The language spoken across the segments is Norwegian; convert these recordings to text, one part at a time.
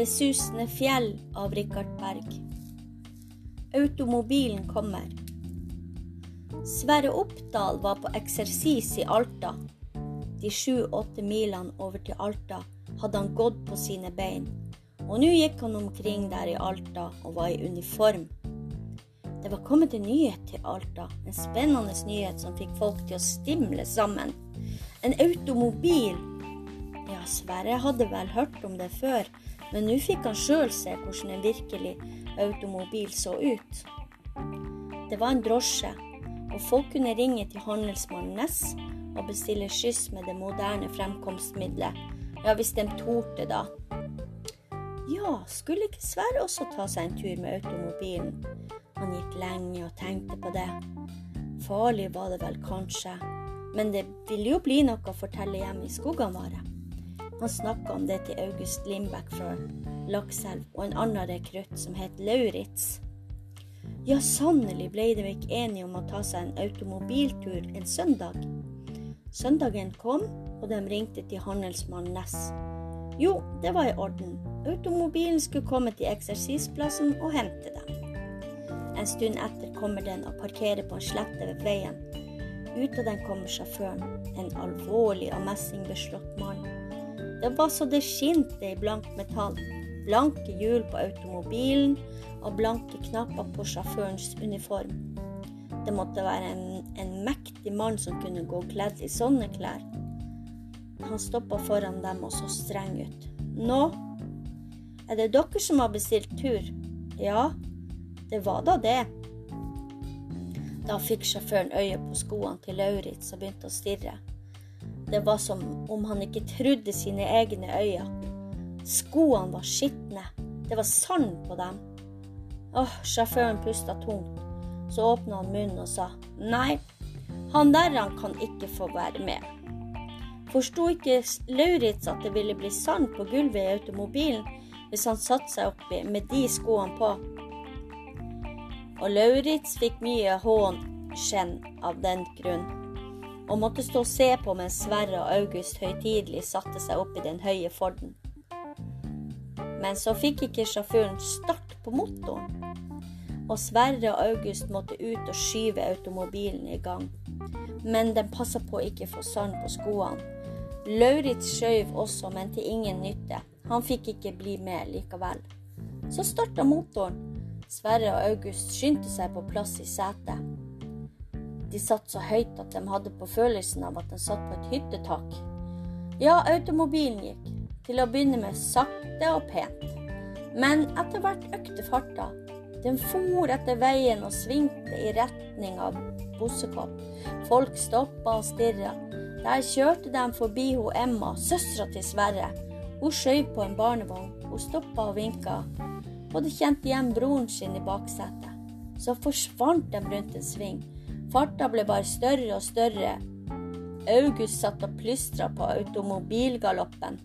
Det susende fjell av Rikard Berg. Automobilen kommer. Sverre Oppdal var på eksersis i Alta. De sju-åtte milene over til Alta hadde han gått på sine bein, og nå gikk han omkring der i Alta og var i uniform. Det var kommet en nyhet til Alta, en spennende nyhet som fikk folk til å stimle sammen. En automobil! Ja, Sverre hadde vel hørt om det før, men nå fikk han sjøl se hvordan en virkelig automobil så ut. Det var en drosje, og folk kunne ringe til handelsmannen Ness og bestille skyss med det moderne fremkomstmiddelet. Ja, hvis de torde, da. Ja, skulle ikke Sverre også ta seg en tur med automobilen? Han gikk lenge og tenkte på det. Farlig var det vel kanskje, men det ville jo bli noe å fortelle hjemme i skogene våre. Han snakka om det til August Lindbekk fra Lakselv og en annen rekrutt som het Lauritz. Ja, sannelig ble de ikke enige om å ta seg en automobiltur en søndag. Søndagen kom, og de ringte til handelsmann Ness. Jo, det var i orden. Automobilen skulle komme til eksersisplassen og hente dem. En stund etter kommer den og parkerer på en slette ved veien. Ut av den kommer sjåføren, en alvorlig og messingbeslått mann. Det var så det skinte i blankt metall. Blanke hjul på automobilen og blanke knapper på sjåførens uniform. Det måtte være en, en, mektig mann som kunne gå kledd i sånne klær. Han stoppa foran dem og så streng ut. Nå? Er det dere som har bestilt tur? Ja, det var da det. Da fikk sjåføren øye på skoene til Lauritz og begynte å stirre. Det var som om han ikke trodde sine egne øyne. Skoene var skitne. Det var sand på dem. Åh, sjåføren pusta tungt. Så åpna han munnen og sa nei, han der han kan ikke få være med. Forsto ikke Lauritz at det ville bli sand på gulvet i automobilen hvis han satte seg oppi med de skoene på? Og Lauritz fikk mye hån skjenn av den grunn, og måtte stå og se på mens Sverre og August høytidelig satte seg opp i den høye Forden. Men så fikk ikke sjåføren start på motoren og Sverre og August måtte ut og skyve automobilen i gang. Men den passa på å ikke få sand på skoene. Lauritz skjøv også, men til ingen nytte. Han fikk ikke bli med likevel. Så starta motoren. Sverre og August skyndte seg på plass i setet. De satt så høyt at de hadde på følelsen av at de satt på et hyttetak. Ja, automobilen gikk. Til å begynne med sakte og pent. Men etter hvert økte farta, den for etter veien og svingte i retning av Bossekopp. Folk stoppa og stirra. Der kjørte de forbi ho Emma, søstera til Sverre. Hun skjøv på en barnevogn. Hun stoppa og vinka. Hadde kjent igjen broren sin i baksetet. Så forsvant de rundt en sving. Farta ble bare større og større. August satt og plystra på automobilgaloppen.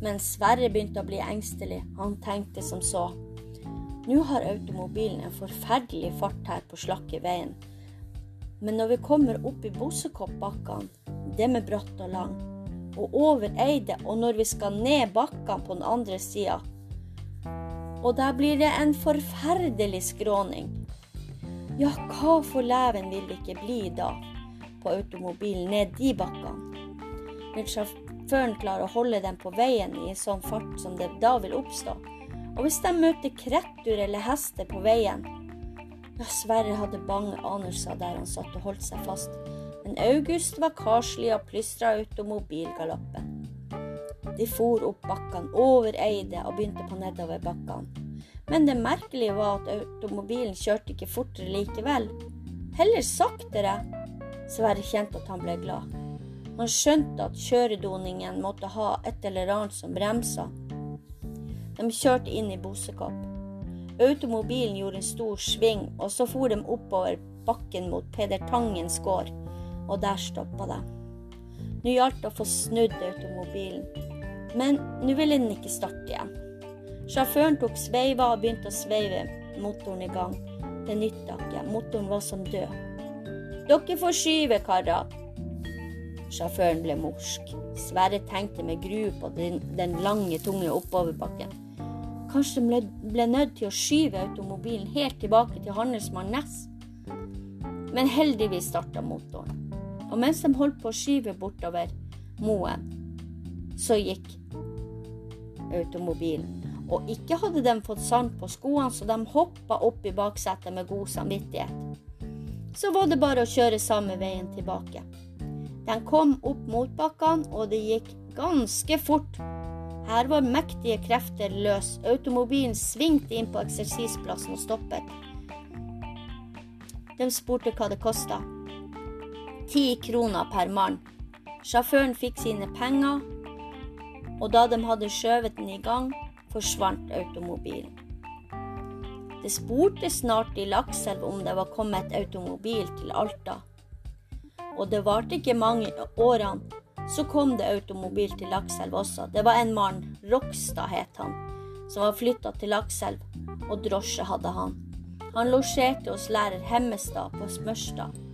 Men Sverre begynte å bli engstelig. Han tenkte som så. Nå har automobilen en forferdelig fart her på slakke veien. Men når vi kommer opp i Bosekoppbakkene, det med bratt og lang, og over Eide, og når vi skal ned bakkene på den andre sida, og der blir det en forferdelig skråning. Ja, hva for leven vil det ikke bli da, på automobilen ned de bakkene? Vil sjåføren klare å holde dem på veien i sånn fart som det da vil oppstå? Og hvis de møter krettur eller hester på veien Ja, Sverre hadde bange anelser der han satt og holdt seg fast, men August var karslig og plystra automobilgaloppen. De for opp bakkene, over Eide og begynte på nedover bakkene. Men det merkelige var at automobilen kjørte ikke fortere likevel. Heller saktere. Sverre kjente at han ble glad. Han skjønte at kjøredoningen måtte ha et eller annet som bremsa, de kjørte inn i Bosekopp. Automobilen gjorde en stor sving, og så for de oppover bakken mot Peder Tangens gård, og der stoppa de. Nå gjaldt det å få snudd automobilen, men nå ville den ikke starte igjen. Sjåføren tok sveiva og begynte å sveive motoren i gang. Det nytta ikke, motoren var som død. Dere får skyve, karer. Sjåføren ble morsk. Sverre tenkte med gru på den, den lange, tunge oppoverbakken. Kanskje de ble nødt til å skyve automobilen helt tilbake til handelsmann Næss. Men heldigvis starta motoren. Og mens de holdt på å skyve bortover moen, så gikk automobilen. Og ikke hadde de fått sand på skoene, så de hoppa opp i baksetet med god samvittighet. Så var det bare å kjøre samme veien tilbake. De kom opp motbakkene, og det gikk ganske fort. Her var mektige krefter løs. Automobilen svingte inn på eksersisplassen og stoppet. De spurte hva det kosta. Ti kroner per mann. Sjåføren fikk sine penger, og da de hadde skjøvet den i gang, forsvant automobilen. Det spurte snart i Lakselv om det var kommet automobil til Alta. Og det varte ikke mange årene, så kom det automobil til Lakselv også. Det var en mann, Rokstad het han, som var flytta til Lakselv, og drosje hadde han. Han losjerte hos lærer Hemmestad på Smørstad